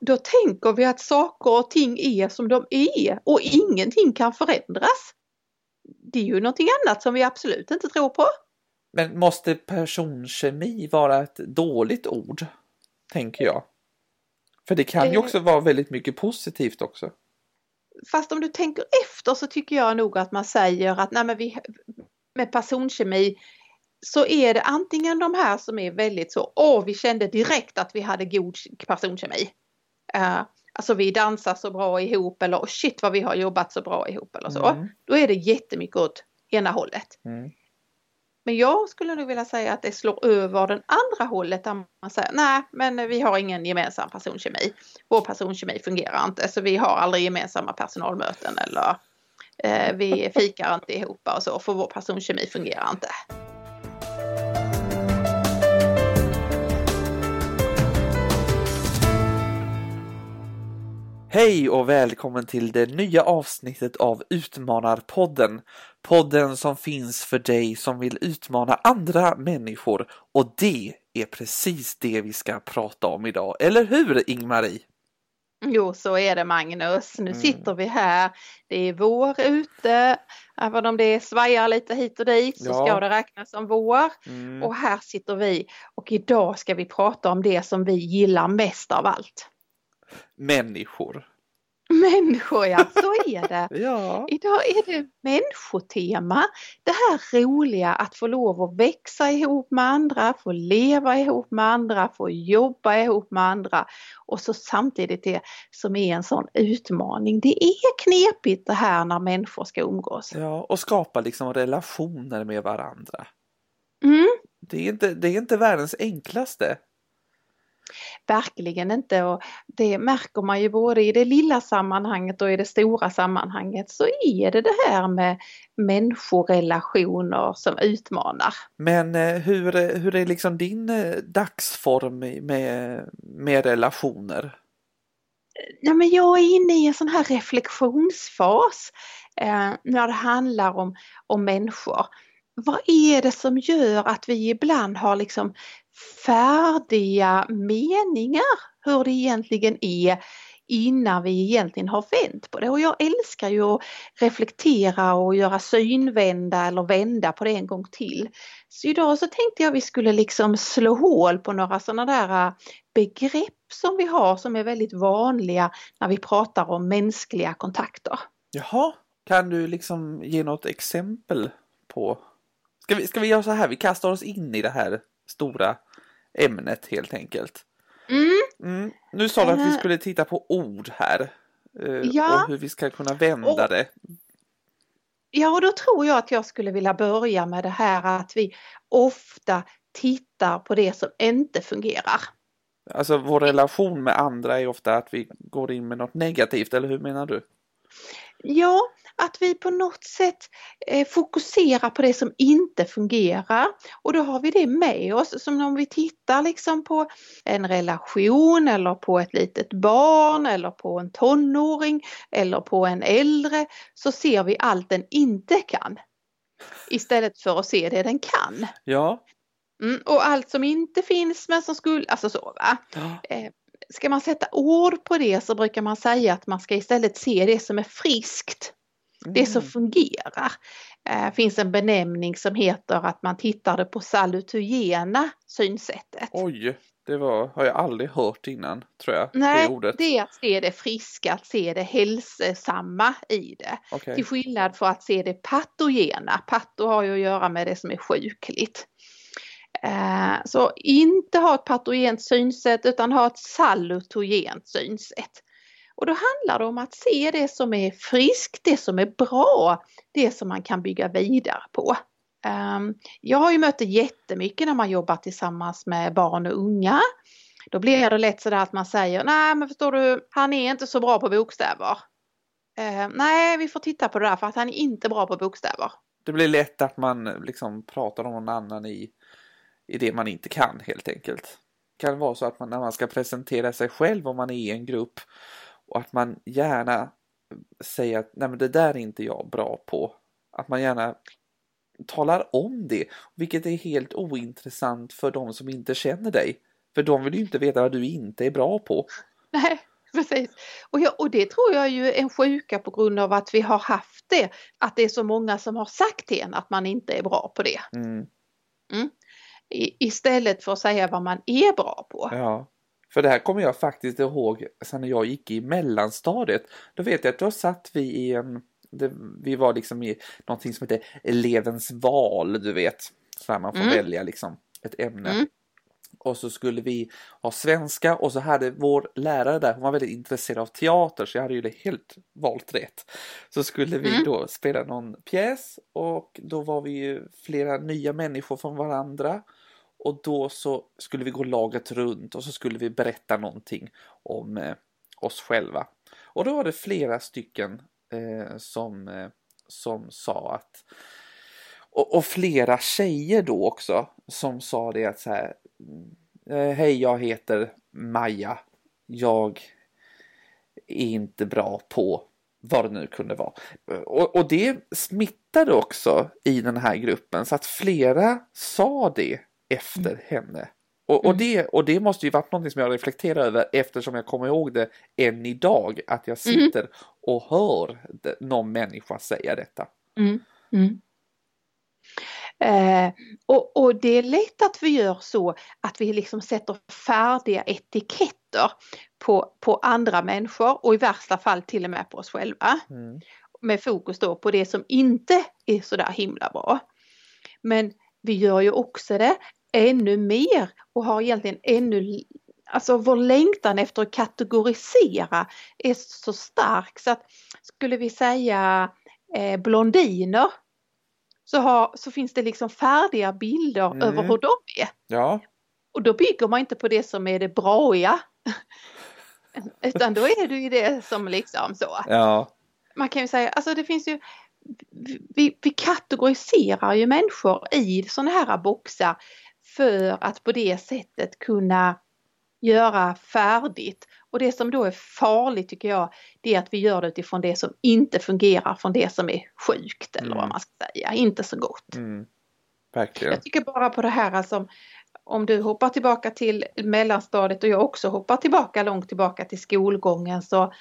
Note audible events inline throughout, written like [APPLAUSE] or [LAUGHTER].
då tänker vi att saker och ting är som de är och ingenting kan förändras. Det är ju någonting annat som vi absolut inte tror på. Men måste personkemi vara ett dåligt ord? Tänker jag. För det kan ju Eh. också vara väldigt mycket positivt också. Fast om du tänker efter så tycker jag nog att man säger att nej men vi, med personkemi så är det antingen de här som är väldigt så, åh vi kände direkt att vi hade god personkemi. Uh, alltså vi dansar så bra ihop eller shit vad vi har jobbat så bra ihop eller så. Mm. Då är det jättemycket åt ena hållet. Mm. Men jag skulle nog vilja säga att det slår över den andra hållet där man säger nej men vi har ingen gemensam personkemi. Vår personkemi fungerar inte så vi har aldrig gemensamma personalmöten eller eh, vi fikar inte ihop och så för vår personkemi fungerar inte. Hej och välkommen till det nya avsnittet av Utmanarpodden. Podden som finns för dig som vill utmana andra människor och det är precis det vi ska prata om idag, eller hur Ingmarie? Jo så är det Magnus, nu Mm. sitter vi här, det är vår ute, även om det svajar lite hit och dit så Ja. ska det räknas som vår. Mm. Och här sitter vi och idag ska vi prata om det som vi gillar mest av allt. Människor. Människor ja, så är det. [LAUGHS] Ja. Idag är det människotema. Det här roliga att få lov att växa ihop med andra, få leva ihop med andra, få jobba ihop med andra och så samtidigt det som är en sån utmaning. Det är knepigt det här när människor ska umgås. ja, och skapa liksom relationer med varandra. Mm, Det är inte, det är inte världens enklaste. Verkligen inte och det märker man ju både i det lilla sammanhanget och i det stora sammanhanget så är det det här med människorelationer som utmanar. Men eh, hur, hur är liksom din eh, dagsform med, med relationer? Ja, men jag är inne i en sån här reflektionsfas eh, när det handlar om, om människor. Vad är det som gör att vi ibland har liksom färdiga meningar hur det egentligen är innan vi egentligen har vänt på det. Och jag älskar ju att reflektera och göra synvända eller vända på det en gång till. Så idag så tänkte jag vi skulle liksom slå hål på några sådana där äh, begrepp som vi har som är väldigt vanliga när vi pratar om mänskliga kontakter. Jaha, kan du liksom ge något exempel på? Ska vi, ska vi göra så här, vi kastar oss in i det här stora ämnet helt enkelt. Mm, Mm. Nu sa du att vi Eh. skulle titta på ord här. eh, Ja. Och hur vi ska kunna vända Och- det. Ja, och då tror jag att jag skulle vilja börja med det här att vi ofta tittar på det som inte fungerar. Alltså vår relation med andra är ofta att vi går in med något negativt, eller hur menar du? Ja, att vi på något sätt eh, fokuserar på det som inte fungerar och då har vi det med oss som om vi tittar liksom på en relation eller på ett litet barn eller på en tonåring eller på en äldre så ser vi allt den inte kan istället för att se det den kan. Ja. Mm, och allt som inte finns men som skulle, alltså så va. Ja. Ska man sätta ord på det så brukar man säga att man ska istället se det som är friskt det som Mm. fungerar. Det finns en benämning som heter att man tittade på salutogena synsättet. Oj, det var, har jag aldrig hört innan, tror jag. Nej, det ordet. det är att se det friska, att se det hälsosamma i det. Okej. Till skillnad från att se det patogena. Patto har ju att göra med det som är sjukligt. Eh, Så inte ha ett patogent synsätt utan ha ett salutogent synsätt. Och då handlar det om att se det som är friskt, det som är bra, det som man kan bygga vidare på. Ehm, jag har ju mött det jättemycket när man jobbar tillsammans med barn och unga. Då blir det lätt sådär att man säger, nej men förstår du, han är inte så bra på bokstäver. Eh, nej, vi får titta på det där för att han är inte bra på bokstäver. Det blir lätt att man liksom pratar om någon annan i, i det man inte kan helt enkelt. Det kan vara så att man när man ska presentera sig själv om man är i en grupp och att man gärna säger att nej men det där är inte jag bra på. Att man gärna talar om det, vilket är helt ointressant för de som inte känner dig. För de vill ju inte veta vad du inte är bra på. Nej, [LAUGHS] precis. Och, jag, och det tror jag ju är en sjuka på grund av att vi har haft det. Att det är så många som har sagt till en att man inte är bra på det. Mm. Mm. Istället för att säga vad man är bra på. Ja. För det här kommer jag faktiskt ihåg sen när jag gick i mellanstadiet. Då vet jag att då satt vi i en, det, vi var liksom i någonting som heter elevens val, du vet. Så här man får Mm. välja liksom ett ämne. Mm. Och så skulle vi ha svenska och så hade vår lärare där, hon var väldigt intresserad av teater så jag hade ju det helt valt rätt. Så skulle vi Mm. då spela någon pjäs och då var vi ju flera nya människor från varandra. Och då så skulle vi gå laget runt och så skulle vi berätta någonting om eh, oss själva. Och då var det flera stycken eh, som, eh, som sa att och, och flera tjejer då också som sa det att så här eh, Hej jag heter Maja. Jag är inte bra på vad det nu kunde vara. Och, och det smittade också i den här gruppen så att flera sa det efter henne. Och, och, Mm. det, och det måste ju varit någonting som jag reflekterar över eftersom jag kommer ihåg det än idag. Att jag Mm. sitter och hör någon människa säga detta. Mm. Mm. Eh, och, och det är lätt att vi gör så att vi liksom sätter färdiga etiketter på, på andra människor och i värsta fall till och med på oss själva. Mm. Med fokus då på det som inte är sådär himla bra. Men vi gör ju också det ännu mer och har egentligen ännu Alltså vår längtan efter att kategorisera är så stark så att skulle vi säga eh, blondiner så, har, så finns det liksom färdiga bilder Mm. över hur de är. Ja, Och då bygger man inte på det som är det braiga. [LAUGHS] Utan då är det ju det som liksom så. ja, Man kan ju säga, alltså det finns ju vi, vi kategoriserar ju människor i sådana här boxar för att på det sättet kunna göra färdigt. Och det som då är farligt tycker jag, det är att vi gör det utifrån det som inte fungerar från det som är sjukt eller vad Mm. man ska säga, inte så gott. mm. verkligen. Jag tycker bara på det här alltså, om du hoppar tillbaka till mellanstadiet och jag också hoppar tillbaka långt tillbaka till skolgången så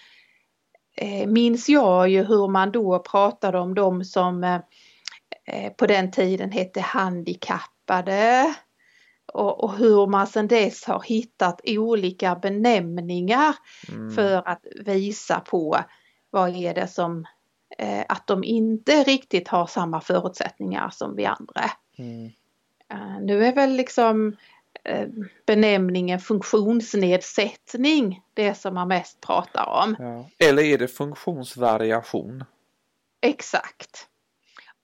eh, minns jag ju hur man då pratade om de som eh, eh, på den tiden hette handikappade och, och hur man sedan dess har hittat olika benämningar Mm. för att visa på vad är det som eh, att de inte riktigt har samma förutsättningar som vi andra. Mm. Eh, nu är väl liksom eh, benämningen funktionsnedsättning det som man mest pratar om. Ja. Eller är det funktionsvariation? Exakt.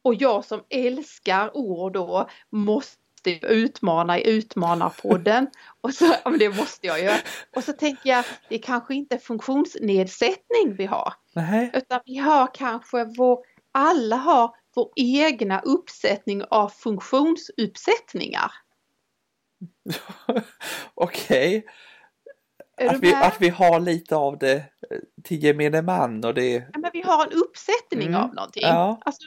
Och jag som älskar ord då måste utmana i Utmanarpodden. Och så, ja, men det måste jag göra. Och så tänker jag, det är kanske inte funktionsnedsättning vi har. Nej. Utan vi har kanske vår, alla har vår egna uppsättning av funktionsuppsättningar. [LAUGHS] Okej. Att, vi, att vi har lite av det eh, till gemene man och det... Ja, men vi har en uppsättning Mm. av någonting. Ja. Alltså,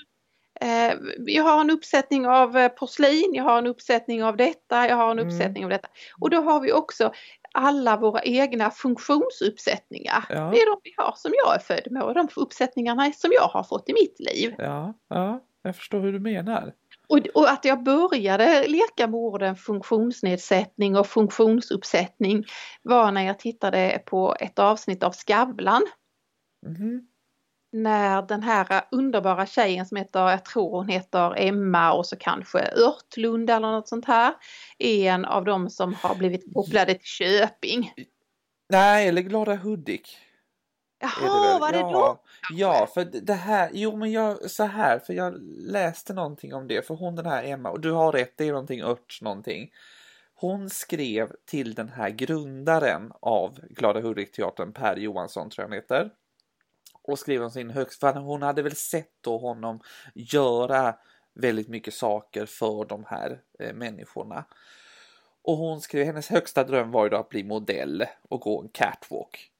jag har en uppsättning av eh, porslin, jag har en uppsättning av detta, jag har en Mm. uppsättning av detta. Och då har vi också alla våra egna funktionsuppsättningar. Ja. Det är de vi har som jag är född med och de uppsättningarna som jag har fått i mitt liv. Ja, ja, jag förstår hur du menar. Och, och att jag började leka med orden funktionsnedsättning och funktionsuppsättning var när jag tittade på ett avsnitt av Skavlan. Mhm. När den här underbara tjejen som heter, jag tror hon heter Emma och så kanske Örtlund eller något sånt här, är en av dem som har blivit kopplade till Köping. Nej, eller Glada Hudik. är Jaha, var det ja. då? Ja, för det här, jo men jag, så här, för jag läste någonting om det, för hon den här Emma, och du har rätt, det är någonting ört någonting. Hon skrev till den här grundaren av Glada Hudik-teatern, Per Johansson tror jag han heter. Och skrev om sin högst, för hon hade väl sett då honom göra väldigt mycket saker för de här eh, människorna. Och hon skrev, hennes högsta dröm var ju då att bli modell och gå en catwalk.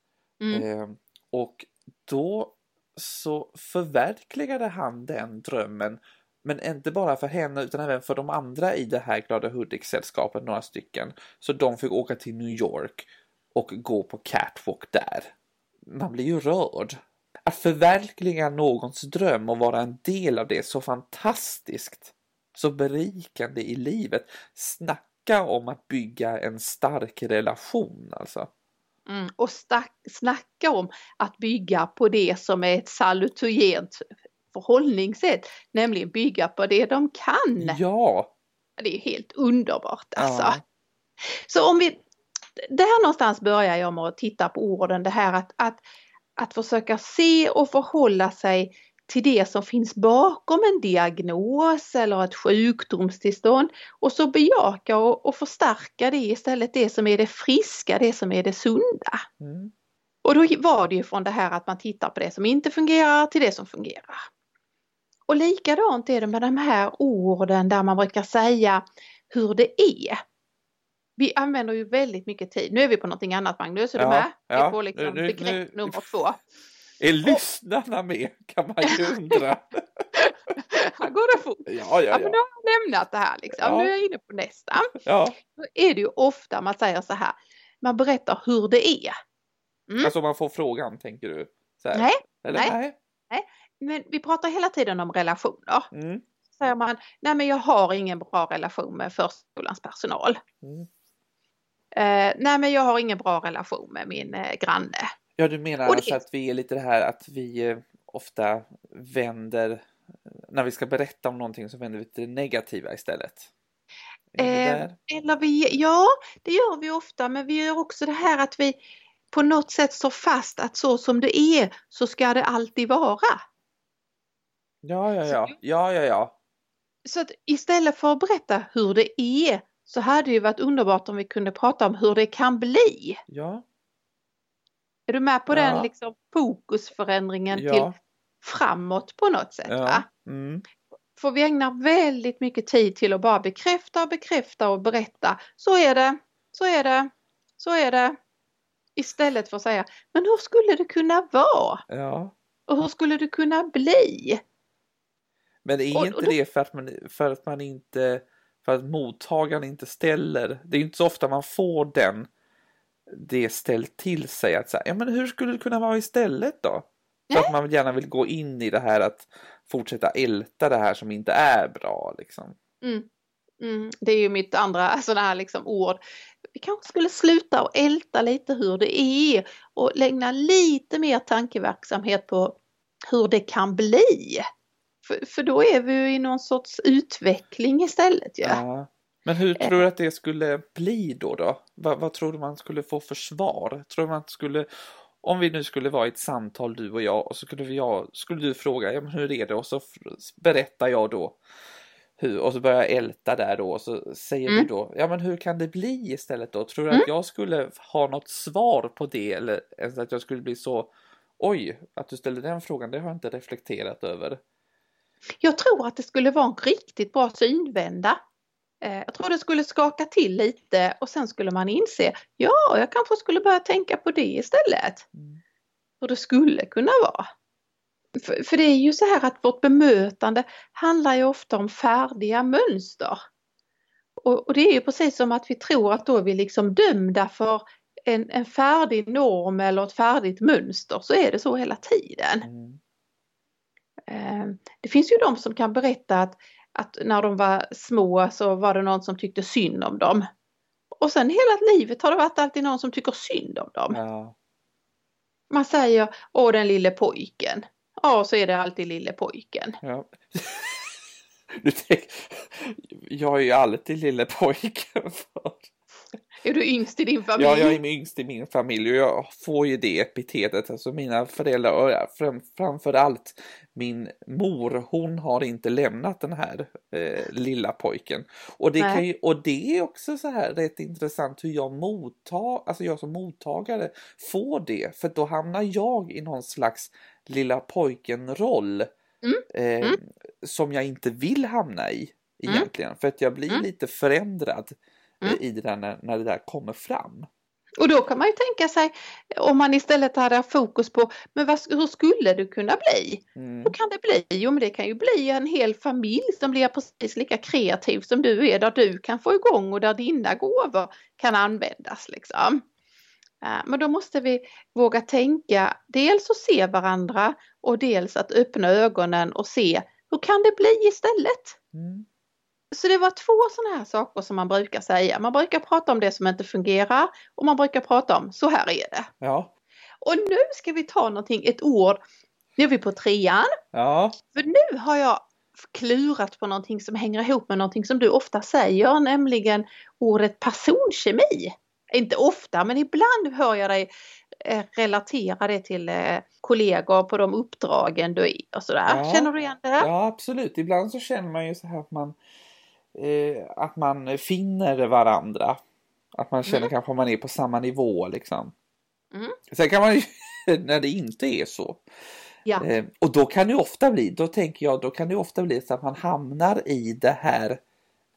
Mm. Eh, och då så förverkligade han den drömmen. Men inte bara för henne utan även för de andra i det här Glada Hudik-sällskapet, några stycken. Så de fick åka till New York och gå på catwalk där. Man blir ju rörd. Att förverkliga någons dröm och vara en del av det så fantastiskt, så berikande i livet. Snacka om att bygga en stark relation alltså. Mm, och stack, snacka om att bygga på det som är ett salutogent förhållningssätt, nämligen bygga på det de kan. Ja! Det är helt underbart alltså. Ja. Så om vi, där någonstans börjar jag med att titta på orden, det här att, att, att försöka se och förhålla sig till det som finns bakom en diagnos eller ett sjukdomstillstånd och så bejaka och, och förstärka det istället, det som är det friska, det som är det sunda. Mm. Och då var det ju från det här att man tittar på det som inte fungerar till det som fungerar. Och likadant är det med de här orden där man brukar säga hur det är. Vi använder ju väldigt mycket tid. Nu är vi på någonting annat Magnus, är Ja, du med? Vi ja. är på liksom Nu- begrepp nu- nummer [LAUGHS] två. Är lyssnarna med kan man ju undra. [LAUGHS] Här går det fort. Ja, Ja, ja, men nu har jag lämnat det här liksom. Ja. Nu är jag inne på nästa. ja. Då är det ju ofta man säger så här. Man berättar hur det är. Mm. Alltså man får frågan, tänker du? Så här. Nej, Eller? nej. men vi pratar hela tiden om relationer. Mm. Säger man, nej men jag har ingen bra relation med förskolans personal. Mm. Eh, nej men jag har ingen bra relation med min eh, granne. Ja, du menar det- alltså att vi är lite det här att vi eh, ofta vänder, när vi ska berätta om någonting så vänder vi till det negativa istället. Det Eh? Eller vi, ja det gör vi ofta men vi gör också det här att vi på något sätt står fast att så som det är så ska det alltid vara. Ja, ja, ja, ja, ja, ja. Så att istället för att berätta hur det är så hade det ju varit underbart om vi kunde prata om hur det kan bli. Ja, Är du med på Ja. den liksom fokusförändringen till ja, framåt på något sätt? ja. Mm. För vi ägnar väldigt mycket tid till att bara bekräfta och bekräfta och berätta. Så är det, så är det, så är det. Istället för att säga, men hur skulle det kunna vara? ja. Och hur skulle det kunna bli? Men är Och- och inte då- det för att man, för att man inte, för att mottagaren inte ställer, det är ju inte så ofta man får den, det ställt till sig att säga, ja men hur skulle det kunna vara istället då? För att man gärna vill gå in i det här att fortsätta älta det här som inte är bra liksom. Mm. Mm, det är ju mitt andra [LAUGHS] sådana här liksom ord. Vi kanske skulle sluta och älta lite hur det är och lägga lite mer tankeverksamhet på hur det kan bli. För, för då är vi ju i någon sorts utveckling istället ju. Ja. Men hur tror du att det skulle bli då? då? Vad, vad tror du man skulle få för svar? Tror man skulle, om vi nu skulle vara i ett samtal du och jag och så skulle, vi, jag, skulle du fråga ja, men hur är det och så berättar jag då hur, och så börjar jag älta där då och så säger Mm. du då ja men hur kan det bli istället då? Tror du att jag skulle ha något svar på det eller ens att jag skulle bli så oj att du ställer den frågan det har jag inte reflekterat över. Jag tror att det skulle vara en riktigt bra synvända. Eh, Jag tror det skulle skaka till lite och sen skulle man inse, ja, jag kanske skulle börja tänka på det istället. Mm. Hur det skulle kunna vara. För, för det är ju så här att vårt bemötande handlar ju ofta om färdiga mönster. Och, och det är ju precis som att vi tror att då är vi liksom dömda för en, en färdig norm eller ett färdigt mönster, så är det så hela tiden. Mm. Eh, Det finns ju de som kan berätta att, att när de var små så var det någon som tyckte synd om dem. Och sen hela livet har det varit alltid någon som tycker synd om dem. Ja. Man säger åh den lille pojken. Ja, så är det alltid lille pojken. Ja. [LAUGHS] Jag är ju alltid lille pojken. [LAUGHS] För. Är du yngst i din familj? Ja, jag är yngst i min familj och jag får ju det epitetet. Alltså mina föräldrar och fram, framför allt min mor, hon har inte lämnat den här eh, lilla pojken. Och det, Nej. kan ju, och det är också så här rätt intressant hur jag mottar, alltså jag som mottagare får det. För då hamnar jag i någon slags lilla pojken-roll. Mm. Eh, Mm. Som jag inte vill hamna i Mm. egentligen. För att jag blir Mm. lite förändrad Mm. i det där när, när det där kommer fram. Och då kan man ju tänka sig om man istället hade fokus på men vad, hur skulle det kunna bli? Mm. Hur kan det bli? Jo men det kan ju bli en hel familj som blir precis lika kreativ som du är där du kan få igång och där dina gåvor kan användas liksom. Eh, men då måste vi våga tänka, dels att se varandra och dels att öppna ögonen och se hur kan det bli istället? Mm. Så det var två sådana här saker som man brukar säga. Man brukar prata om det som inte fungerar och man brukar prata om så här är det. Ja. Och nu ska vi ta någonting, ett ord. Nu är vi på trean. Ja. För nu har jag klurat på någonting som hänger ihop med någonting som du ofta säger, nämligen ordet personkemi. Inte ofta, men ibland hör jag dig eh, relatera det till eh, kollegor på de uppdragen du är och sådär. Ja. Känner du igen det? Ja, absolut. Ibland så känner man ju så här att man, eh, att man finner varandra. Att man känner mm. kanske att man är på samma nivå liksom. Mm. Sen kan man ju, [LAUGHS] när det inte är så. Ja. Eh, och då kan det ofta bli, då tänker jag, då kan det ofta bli så att man hamnar i det här,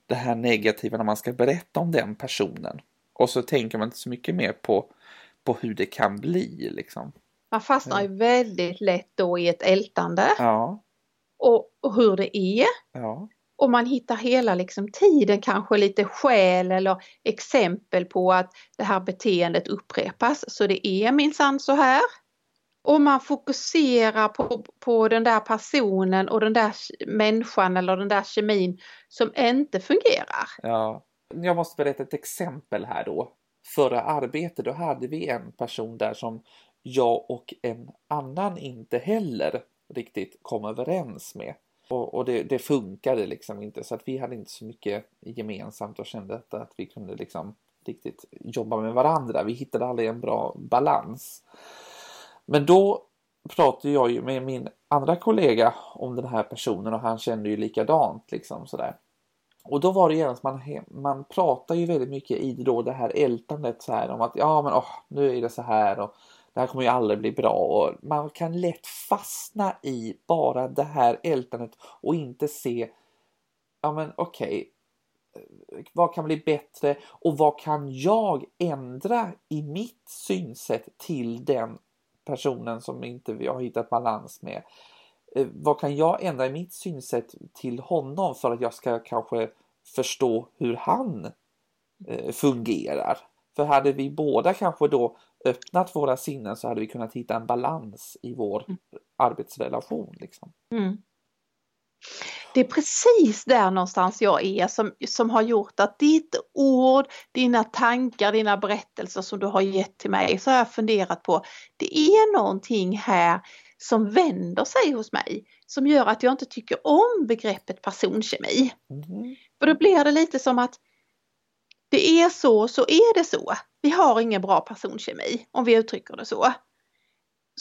det här negativa när man ska berätta om den personen. Och så tänker man inte så mycket mer på, på hur det kan bli liksom. Man fastnar ju väldigt lätt då i ett ältande. Ja. Och, och hur det är. Ja. Och man hittar hela liksom tiden kanske lite skäl eller exempel på att det här beteendet upprepas. Så det är minsann så här. Och man fokuserar på, på den där personen och den där människan eller den där kemin som inte fungerar. Ja. Jag måste berätta ett exempel här då. Förra arbetet då hade vi en person där som jag och en annan inte heller riktigt kom överens med. Och, och det, det, funkade liksom inte så att vi hade inte så mycket gemensamt och kände att, att vi kunde liksom riktigt jobba med varandra. Vi hittade aldrig en bra balans. Men då pratade jag ju med min andra kollega om den här personen och han kände ju likadant liksom sådär. Och då var det genast man, man pratar ju väldigt mycket i då det här ältandet så här om att ja men åh, nu är det så här och det här kommer ju aldrig bli bra och man kan lätt fastna i bara det här ältandet och inte se ja men okej okay, vad kan bli bättre och vad kan jag ändra i mitt synsätt till den personen som inte vi har hittat balans med. Eh, vad kan jag ändra i mitt synsätt till honom för att jag ska kanske förstå hur han eh, fungerar? För hade vi båda kanske då öppnat våra sinnen så hade vi kunnat hitta en balans i vår mm. arbetsrelation. Liksom. Mm. Det är precis där någonstans jag är som, som har gjort att ditt ord, dina tankar, dina berättelser som du har gett till mig så har jag funderat på. Det är någonting här som vänder sig hos mig som gör att jag inte tycker om begreppet personkemi. Mm. För då blir det lite som att det är så, så är det så. Vi har ingen bra personkemi om vi uttrycker det så.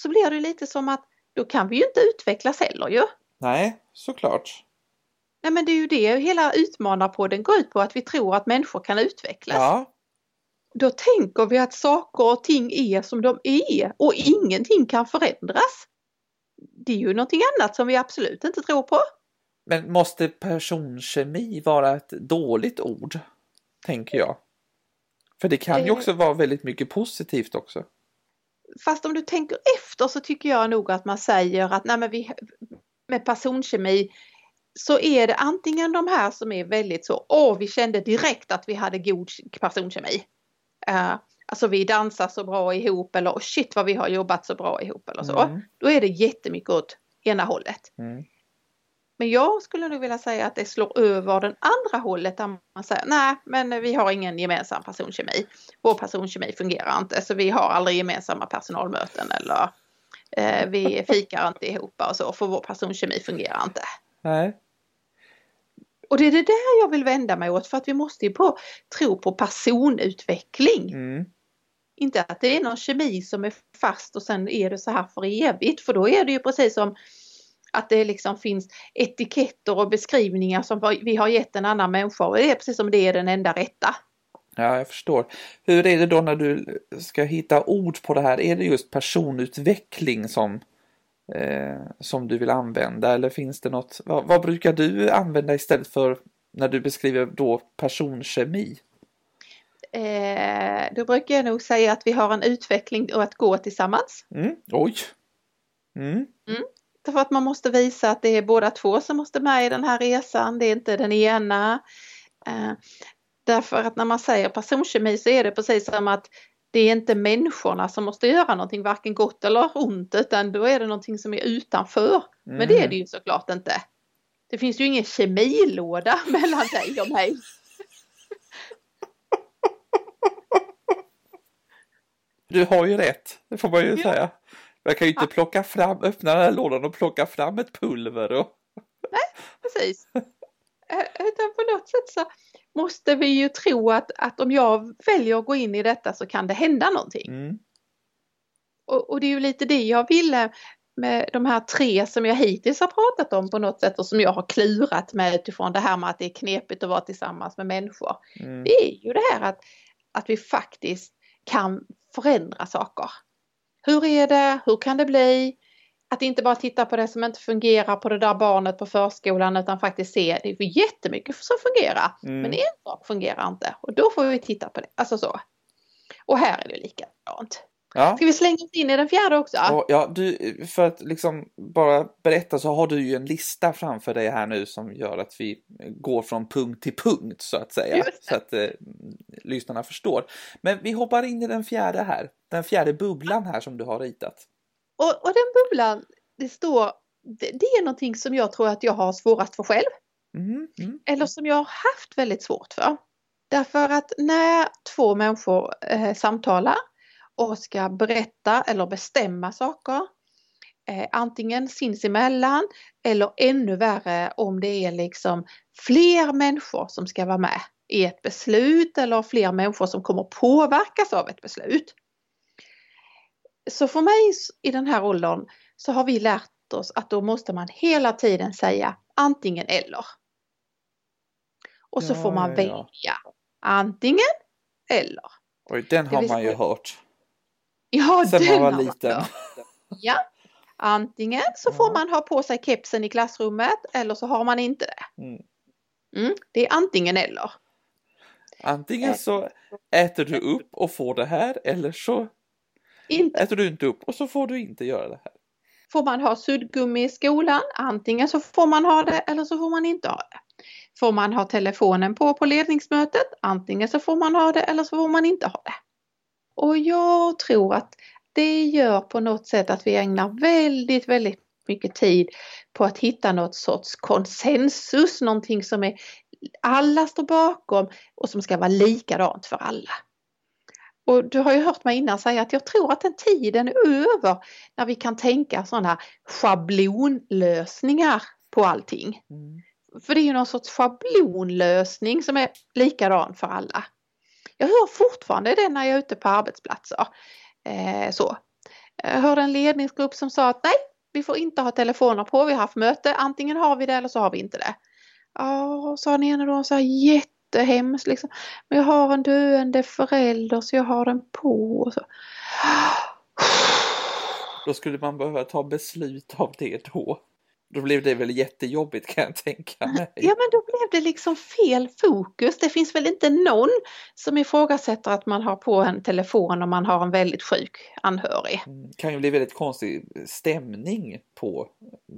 Så blir det lite som att då kan vi ju inte utvecklas heller ju. Nej, såklart. Nej men det är ju det hela Utmanarpodden går ut på, att vi tror att människor kan utvecklas. Ja. Då tänker vi att saker och ting är som de är och ingenting kan förändras. Det är ju någonting annat som vi absolut inte tror på. Men måste personkemi vara ett dåligt ord? Tänker jag. För det kan ju eh. också vara väldigt mycket positivt också. Fast om du tänker efter så tycker jag nog att man säger att nej men vi, med personkemi så är det antingen de här som är väldigt så, åh vi kände direkt att vi hade god personkemi. Uh, alltså vi dansar så bra ihop eller oh, shit vad vi har jobbat så bra ihop eller så. Mm. Då är det jättemycket åt ena hållet. Mm. Men jag skulle nog vilja säga att det slår över den andra hållet där man säger nej men vi har ingen gemensam personkemi. Vår personkemi fungerar inte så vi har aldrig gemensamma personalmöten eller eh, vi fikar inte ihop och så för vår personkemi fungerar inte. Nej. Och det är det där jag vill vända mig åt för att vi måste ju på, tro på personutveckling. Mm. Inte att det är någon kemi som är fast och sen är det så här för evigt för då är det ju precis som att det liksom finns etiketter och beskrivningar som vi har gett en annan människa och det är precis som det är den enda rätta. Ja, jag förstår. Hur är det då när du ska hitta ord på det här? Är det just personutveckling som eh, som du vill använda eller finns det något? Vad, vad, brukar du använda istället för när du beskriver då personkemi? Eh, då brukar jag nog säga att vi har en utveckling och att gå tillsammans. Mm. Oj! Mm. Mm. Därför att man måste visa att det är båda två som måste med i den här resan, det är inte den ena. Eh, därför att när man säger personkemi så är det precis som att det är inte människorna som måste göra någonting varken gott eller ont utan då är det någonting som är utanför. Mm. Men det är mm. det ju såklart inte. Det finns ju ingen kemilåda [LAUGHS] mellan dig och mig. Du har ju rätt, det får man ju ja. säga. Jag kan ju inte plocka fram, öppna den här lådan och plocka fram ett pulver. Och... Nej, precis. Utan på något sätt så måste vi ju tro att, att om jag väljer att gå in i detta så kan det hända någonting. Mm. Och, och, det är ju lite det jag ville med de här tre som jag hittills har pratat om på något sätt och som jag har klurat med utifrån det här med att det är knepigt att vara tillsammans med människor. Mm. Det är ju det här att, att vi faktiskt kan förändra saker. Hur är det? Hur kan det bli? Att inte bara titta på det som inte fungerar på det där barnet på förskolan utan faktiskt se det är jättemycket som fungerar. Mm. Men en sak fungerar inte och då får vi titta på det. Alltså så. Och här är det likadant. Ja. Ska vi slänga oss in i den fjärde också? Ja, du, för att liksom bara berätta så har du ju en lista framför dig här nu som gör att vi går från punkt till punkt så att säga. Så att eh, lyssnarna förstår. Men vi hoppar in i den fjärde här. Den fjärde bubblan här som du har ritat. Och, och den bubblan, det står, det, det, är någonting som jag tror att jag har svårast för själv. Mm, mm. Eller som jag har haft väldigt svårt för. Därför att när två människor eh, samtalar och ska berätta eller bestämma saker. Eh, antingen sinsemellan eller ännu värre om det är liksom fler människor som ska vara med i ett beslut eller fler människor som kommer påverkas av ett beslut. Så för mig i den här åldern så har vi lärt oss att då måste man hela tiden säga antingen eller. Och så ja, får man ja. välja antingen eller. Oj, den har man ju hört. Ja, [LAUGHS] Sen man var liten. [LAUGHS] Ja, antingen så får man ha på sig kepsen i klassrummet eller så har man inte det. Mm. Mm, det är antingen eller. Antingen så äter du upp och får det här eller så inte. äter du inte upp och så får du inte göra det här. Får man ha suddgummi i skolan? Antingen så får man ha det eller så får man inte ha det. Får man ha telefonen på på ledningsmötet? Antingen så får man ha det eller så får man inte ha det. Och jag tror att det gör på något sätt att vi ägnar väldigt, väldigt mycket tid på att hitta något sorts konsensus, någonting som är alla står bakom och som ska vara likadant för alla. Och du har ju hört mig innan säga att jag tror att den tiden är över när vi kan tänka sådana schablonlösningar på allting. Mm. För det är ju någon sorts schablonlösning som är likadan för alla. Jag hör fortfarande det när jag är ute på arbetsplatser. Eh, så. Jag hörde en ledningsgrupp som sa att nej, vi får inte ha telefoner på, vi har haft möte, antingen har vi det eller så har vi inte det. Ja, sa den ena då så här jättehemskt liksom. Men jag har en döende förälder så jag har den på. Och så. Då skulle man behöva ta beslut av det då. Då blev det väl jättejobbigt kan jag tänka [LAUGHS] mig. Ja men då blev det liksom fel fokus. Det finns väl inte någon som ifrågasätter att man har på en telefon om man har en väldigt sjuk anhörig. Det mm, kan ju bli väldigt konstig stämning på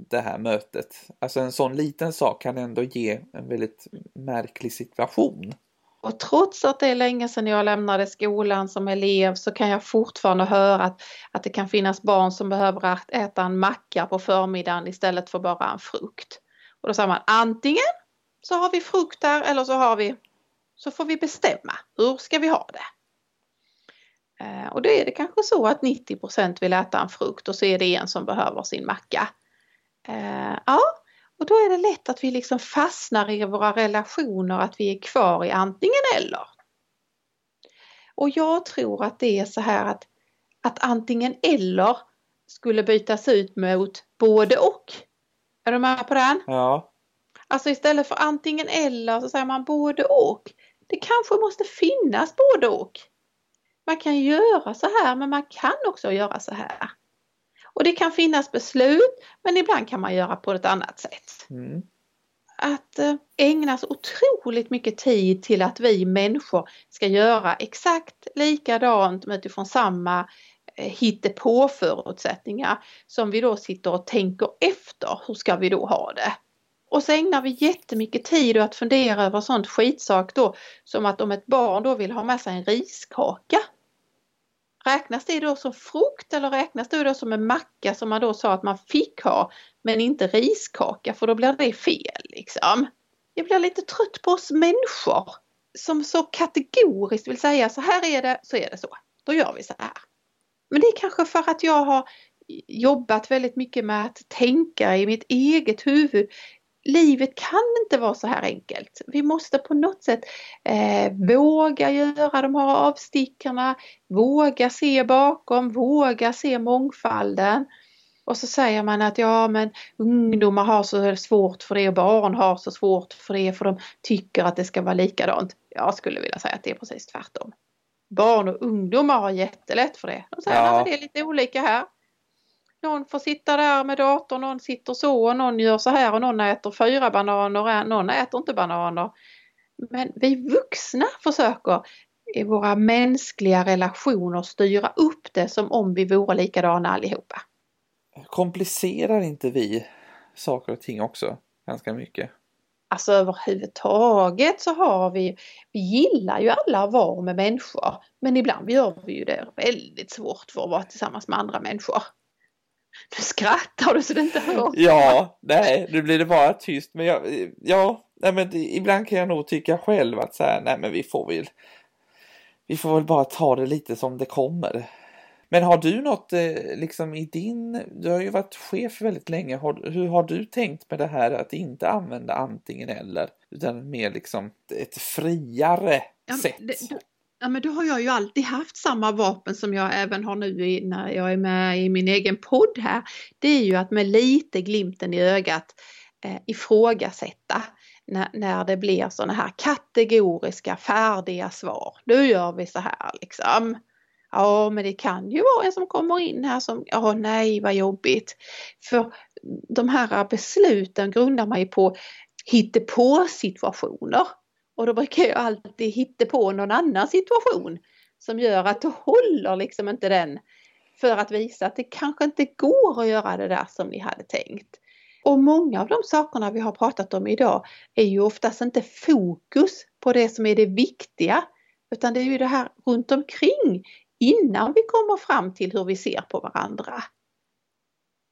det här mötet. Alltså en sån liten sak kan ändå ge en väldigt märklig situation. Och trots att det är länge sedan jag lämnade skolan som elev så kan jag fortfarande höra att, att det kan finnas barn som behöver äta en macka på förmiddagen istället för bara en frukt. Och då säger man antingen så har vi frukt där eller så har vi så får vi bestämma hur ska vi ha det. Eh, och då är det kanske så att 90% vill äta en frukt och så är det en som behöver sin macka. Eh, ja, och då är det lätt att vi liksom fastnar i våra relationer, att vi är kvar i antingen eller. Och jag tror att det är så här att, att antingen eller skulle bytas ut mot både och. Är du med på den? Ja. Alltså istället för antingen eller så säger man både och. Det kanske måste finnas både och. Man kan göra så här men man kan också göra så här. Och det kan finnas beslut men ibland kan man göra på ett annat sätt. Mm. Att eh, så otroligt mycket tid till att vi människor ska göra exakt likadant utifrån samma eh, hittepå-förutsättningar som vi då sitter och tänker efter. Hur ska vi då ha det? Och så ägnar vi jättemycket tid att fundera över sånt skitsak då som att om ett barn då vill ha med sig en riskaka räknas det då som frukt eller räknas det då som en macka som man då sa att man fick ha men inte riskaka för då blir det fel liksom. Jag blir lite trött på oss människor som så kategoriskt vill säga så här är det, så är det så. Då gör vi så här. Men det är kanske för att jag har jobbat väldigt mycket med att tänka i mitt eget huvud. Livet kan inte vara så här enkelt. Vi måste på något sätt eh, våga göra de här avstickarna, våga se bakom, våga se mångfalden. Och så säger man att ja men ungdomar har så svårt för det och barn har så svårt för det för de tycker att det ska vara likadant. Jag skulle vilja säga att det är precis tvärtom. Barn och ungdomar har jättelätt för det. De säger ja. att det är lite olika här. Någon får sitta där med datorn, någon sitter så och någon gör så här och någon äter fyra bananer, någon äter inte bananer. Men vi vuxna försöker i våra mänskliga relationer styra upp det som om vi vore likadana allihopa. Komplicerar inte vi saker och ting också ganska mycket? Alltså överhuvudtaget så har vi, vi gillar ju alla att vara med människor men ibland gör vi ju det väldigt svårt för att vara tillsammans med andra människor. Nu skrattar du så det inte hörs. Ja, nej, nu blir det bara tyst. Men jag, ja, nej, men ibland kan jag nog tycka själv att så här, nej men vi får väl, vi får väl bara ta det lite som det kommer. Men har du något eh, liksom i din, du har ju varit chef väldigt länge, har, hur har du tänkt med det här att inte använda antingen eller utan mer liksom ett friare ja, sätt? Det, ja men då har jag ju alltid haft samma vapen som jag även har nu i, när jag är med i min egen podd här. Det är ju att med lite glimten i ögat eh, ifrågasätta när, när det blir sådana här kategoriska färdiga svar. Nu gör vi så här liksom. Ja, men det kan ju vara en som kommer in här som, ja nej vad jobbigt. För de här besluten grundar man ju på hittepå situationer. Och då brukar jag alltid hitta på någon annan situation som gör att då håller liksom inte den för att visa att det kanske inte går att göra det där som ni hade tänkt. Och många av de sakerna vi har pratat om idag är ju oftast inte fokus på det som är det viktiga utan det är ju det här runt omkring innan vi kommer fram till hur vi ser på varandra.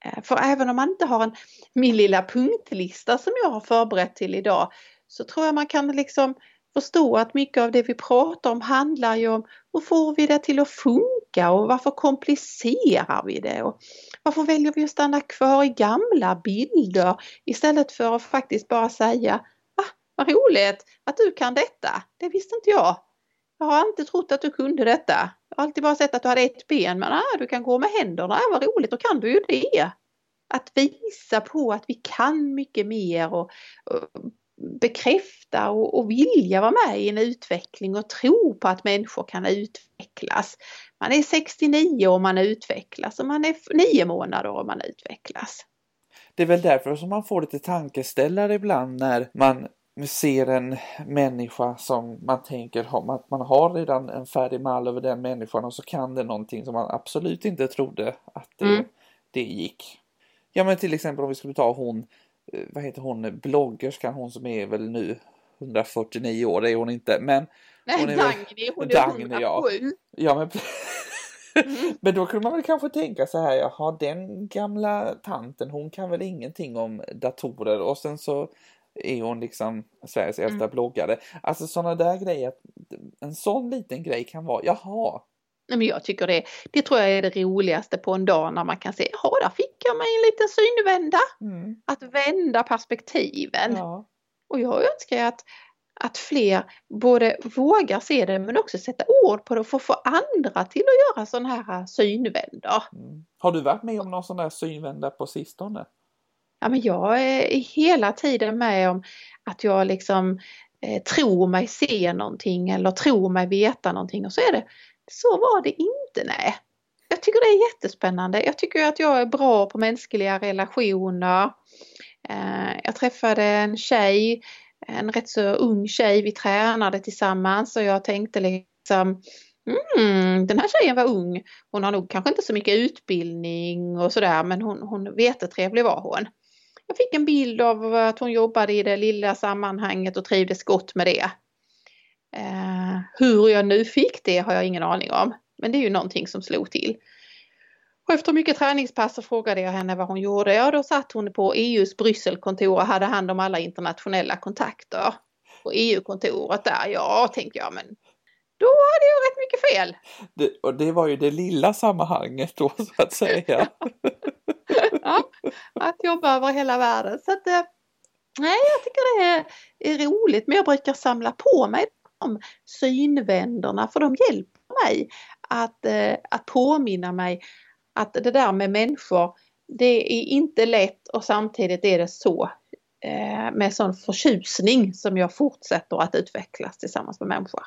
Eh, för även om man inte har en, min lilla punktlista som jag har förberett till idag så tror jag man kan liksom förstå att mycket av det vi pratar om handlar ju om hur får vi det till att funka och varför komplicerar vi det och varför väljer vi att stanna kvar i gamla bilder istället för att faktiskt bara säga ah, vad roligt att du kan detta, det visste inte jag. Jag har inte trott att du kunde detta. Jag har alltid bara sett att du hade ett ben men ah, du kan gå med händerna, ah, vad roligt, då kan du ju det. Att visa på att vi kan mycket mer och, och bekräfta och, och vilja vara med i en utveckling och tro på att människor kan utvecklas. Man är 69 och man utvecklas och man är 9 månader och man utvecklas. Det är väl därför som man får lite tankeställare ibland när man ser en människa som man tänker att man har redan en färdig mall över den människan och så kan det någonting som man absolut inte trodde att det, mm. det gick. Ja men till exempel om vi skulle ta hon vad heter hon, bloggerskan, hon som är väl nu 149 år, det är hon inte, men Nej, hon är Dagny, hon är Dagny, 107. Ja. ja men, mm. [LAUGHS] men då kunde man väl kanske tänka så här, jaha den gamla tanten, hon kan väl ingenting om datorer och sen så är hon liksom Sveriges äldsta mm. bloggare. Alltså sådana där grejer, en sån liten grej kan vara, jaha, men jag tycker det, det tror jag är det roligaste på en dag när man kan se, ja där fick jag mig en liten synvända. Mm. Att vända perspektiven. Ja. Och jag önskar att, att fler både vågar se det men också sätta ord på det och få, få andra till att göra sådana här synvändor. Mm. Har du varit med om någon sån där synvända på sistone? Ja men jag är hela tiden med om att jag liksom eh, tror mig se någonting eller tror mig veta någonting och så är det så var det inte, nej. Jag tycker det är jättespännande. Jag tycker att jag är bra på mänskliga relationer. Eh, jag träffade en tjej, en rätt så ung tjej, vi tränade tillsammans och jag tänkte liksom Mm, den här tjejen var ung. Hon har nog kanske inte så mycket utbildning och sådär men hon, hon vetetrevlig var hon. Jag fick en bild av att hon jobbade i det lilla sammanhanget och trivdes gott med det. Eh, hur jag nu fick det har jag ingen aning om. Men det är ju någonting som slog till. Och efter mycket träningspass så frågade jag henne vad hon gjorde. Ja, då satt hon på EUs Brysselkontor och hade hand om alla internationella kontakter. På EU-kontoret där, ja, tänkte jag, men då hade jag rätt mycket fel. Det, och det var ju det lilla sammanhanget då så att säga. [LAUGHS] ja, att jobba över hela världen. Så att, eh, nej, jag tycker det är, är roligt, men jag brukar samla på mig om synvänderna för de hjälper mig att, eh, att påminna mig att det där med människor, det är inte lätt och samtidigt är det så eh, med sån förtjusning som jag fortsätter att utvecklas tillsammans med människor.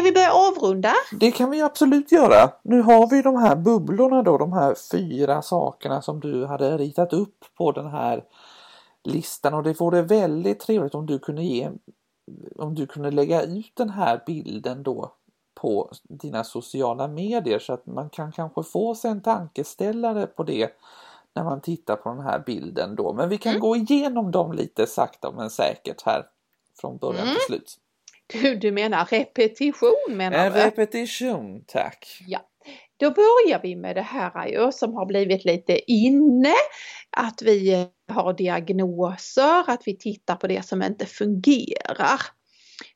Ska vi börja avrunda? Det kan vi absolut göra. Nu har vi de här bubblorna då, de här fyra sakerna som du hade ritat upp på den här listan och det vore väldigt trevligt om du kunde ge om du kunde lägga ut den här bilden då på dina sociala medier så att man kan kanske få sig en tankeställare på det när man tittar på den här bilden då. Men vi kan mm. gå igenom dem lite sakta men säkert här från början mm. till slut. Du, du menar repetition menar en du? Repetition, tack. Ja. Då börjar vi med det här ju som har blivit lite inne. Att vi har diagnoser, att vi tittar på det som inte fungerar.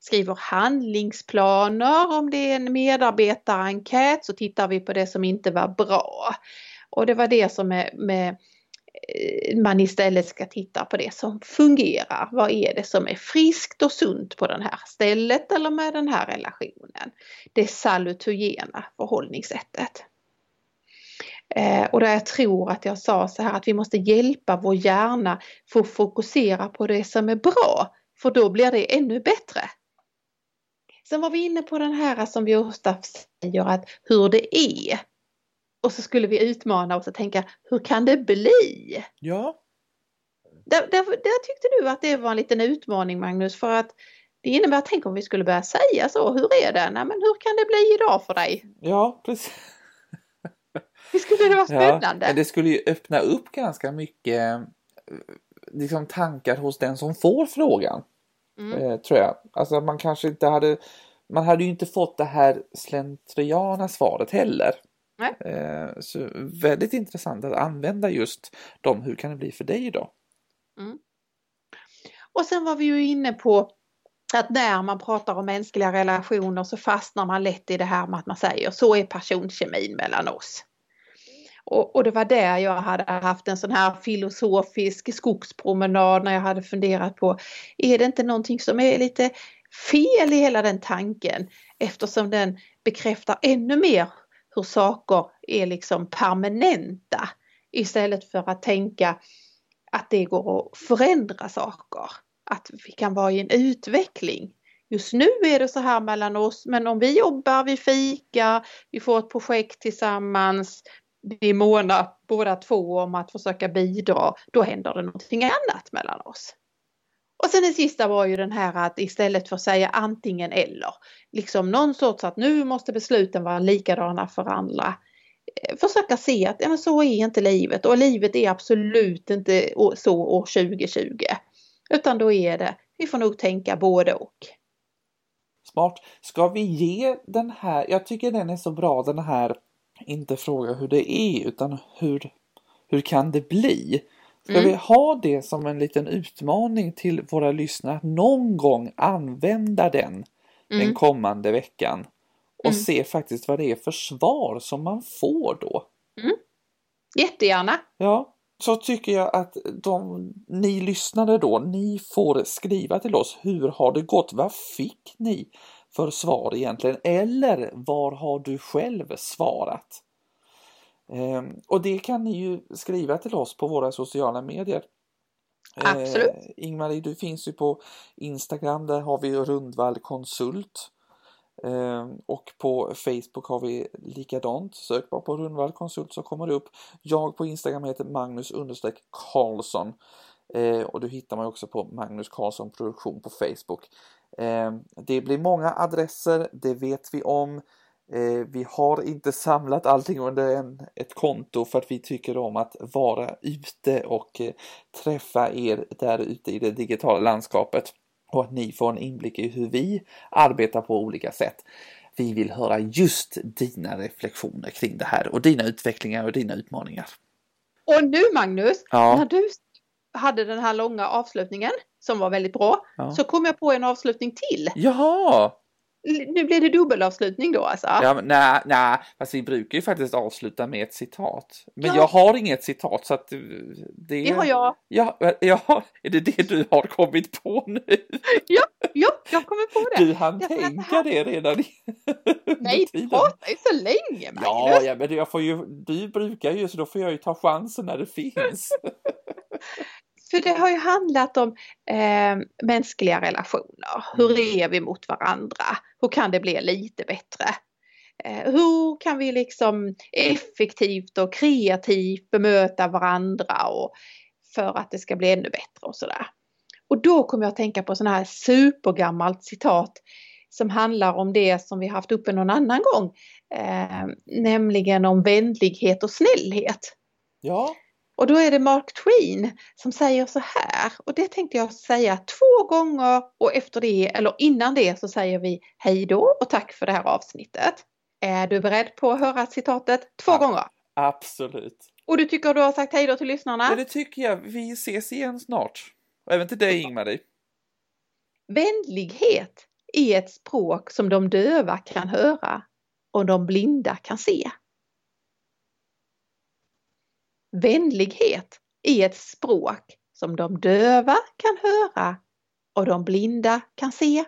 Skriver handlingsplaner om det är en medarbetarenkät så tittar vi på det som inte var bra. Och det var det som är med Eh, Eh, man istället ska titta på det som fungerar. Vad är det som är friskt och sunt på det här stället eller med den här relationen? Det salutogena förhållningssättet. Eh, och där jag tror att jag sa så här att vi måste hjälpa vår hjärna för att fokusera på det som är bra, för då blir det ännu bättre. Sen var vi inne på den här som vi ofta säger att hur det är. Och så skulle vi utmana oss och tänka, hur kan det bli? Ja. Där, där, där, tyckte du att det var en liten utmaning Magnus för att det innebär, tänk om vi skulle börja säga så, hur är det? Nej, men hur kan det bli idag för dig? Ja, precis. [LAUGHS] Det skulle vara spännande. Ja, det skulle ju öppna upp ganska mycket eh, liksom, tankar hos den som får frågan. Mm. Eh, tror jag. Alltså man kanske inte hade, man hade ju inte fått det här slentriana svaret heller. Nej. Eh, så väldigt intressant att använda just de, hur kan det bli för dig då? Mm. Och sen var vi ju inne på att när man pratar om mänskliga relationer så fastnar man lätt i det här med att man säger så är personkemin mellan oss. Och, och, det var där jag hade haft en sån här filosofisk skogspromenad när jag hade funderat på, är det inte någonting som är lite fel i hela den tanken eftersom den bekräftar ännu mer hur saker är liksom permanenta istället för att tänka att det går att förändra saker. Att vi kan vara i en utveckling. Just nu är det så här mellan oss men om vi jobbar, vi fikar, vi får ett projekt tillsammans, vi månar båda två om att försöka bidra, då händer det någonting annat mellan oss. Och sen det sista var ju den här att istället för att säga antingen eller, liksom någon sorts att nu måste besluten vara likadana för alla. Eh, försöka se att ja, men så är inte livet och livet är absolut inte så år 2020. Utan då är det, vi får nog tänka både och. Smart. Ska vi ge den här, jag tycker den är så bra den här, inte fråga hur det är utan hur, hur kan det bli? Ska mm. vi ha det som en liten utmaning till våra lyssnare att någon gång använda den mm. den kommande veckan och mm. se faktiskt vad det är för svar som man får då. Mm. Jättegärna! Ja, så tycker jag att de, ni lyssnare då, ni får skriva till oss. Hur har det gått? Vad fick ni för svar egentligen? Eller var har du själv svarat? Ehm, och det kan ni ju skriva till oss på våra sociala medier. Absolut. Eh, Ingmarie, du finns ju på Instagram, där har vi Rundvall konsult. Eh, och på Facebook har vi likadant. Sök bara på Rundvall konsult så kommer det upp. Jag på Instagram heter Magnus understreck Karlsson. Eh, och du hittar mig också på Magnus Karlsson produktion på Facebook. Ehm, det blir många adresser, det vet vi om. Eh, vi har inte samlat allting under en, ett konto för att vi tycker om att vara ute och eh, träffa er där ute i det digitala landskapet och att ni får en inblick i hur vi arbetar på olika sätt. Vi vill höra just dina reflektioner kring det här och dina utvecklingar och dina utmaningar. Och nu Magnus, ja. när du hade den här långa avslutningen som var väldigt bra ja. så kom jag på en avslutning till. Jaha! Nu blir det dubbelavslutning då alltså? Ja, nej, nej, fast vi brukar ju faktiskt avsluta med ett citat. Men ja. jag har inget citat så att det... Det har jag. Ja, ja, är det det du har kommit på nu? Ja, ja jag kommer på det. Du hann tänka det redan Nej, du pratar ju så länge Magnus. Ja, ja, men jag får ju, du brukar ju så då får jag ju ta chansen när det finns. [LAUGHS] För det har ju handlat om eh, mänskliga relationer. Hur mm. är vi mot varandra? Hur kan det bli lite bättre? Eh, hur kan vi liksom effektivt och kreativt bemöta varandra och för att det ska bli ännu bättre och sådär. Och då kommer jag att tänka på sådana här supergammalt citat som handlar om det som vi haft uppe någon annan gång. Eh, nämligen om vänlighet och snällhet. Ja. Och då är det Mark Twain som säger så här och det tänkte jag säga två gånger och efter det eller innan det så säger vi hej då och tack för det här avsnittet. Är du beredd på att höra citatet två ja, gånger? Absolut. Och du tycker du har sagt hej då till lyssnarna? Ja, det tycker jag. Vi ses igen snart. Och även till dig Ingmarie. Vänlighet är ett språk som de döva kan höra och de blinda kan se. Vänlighet är ett språk som de döva kan höra och de blinda kan se.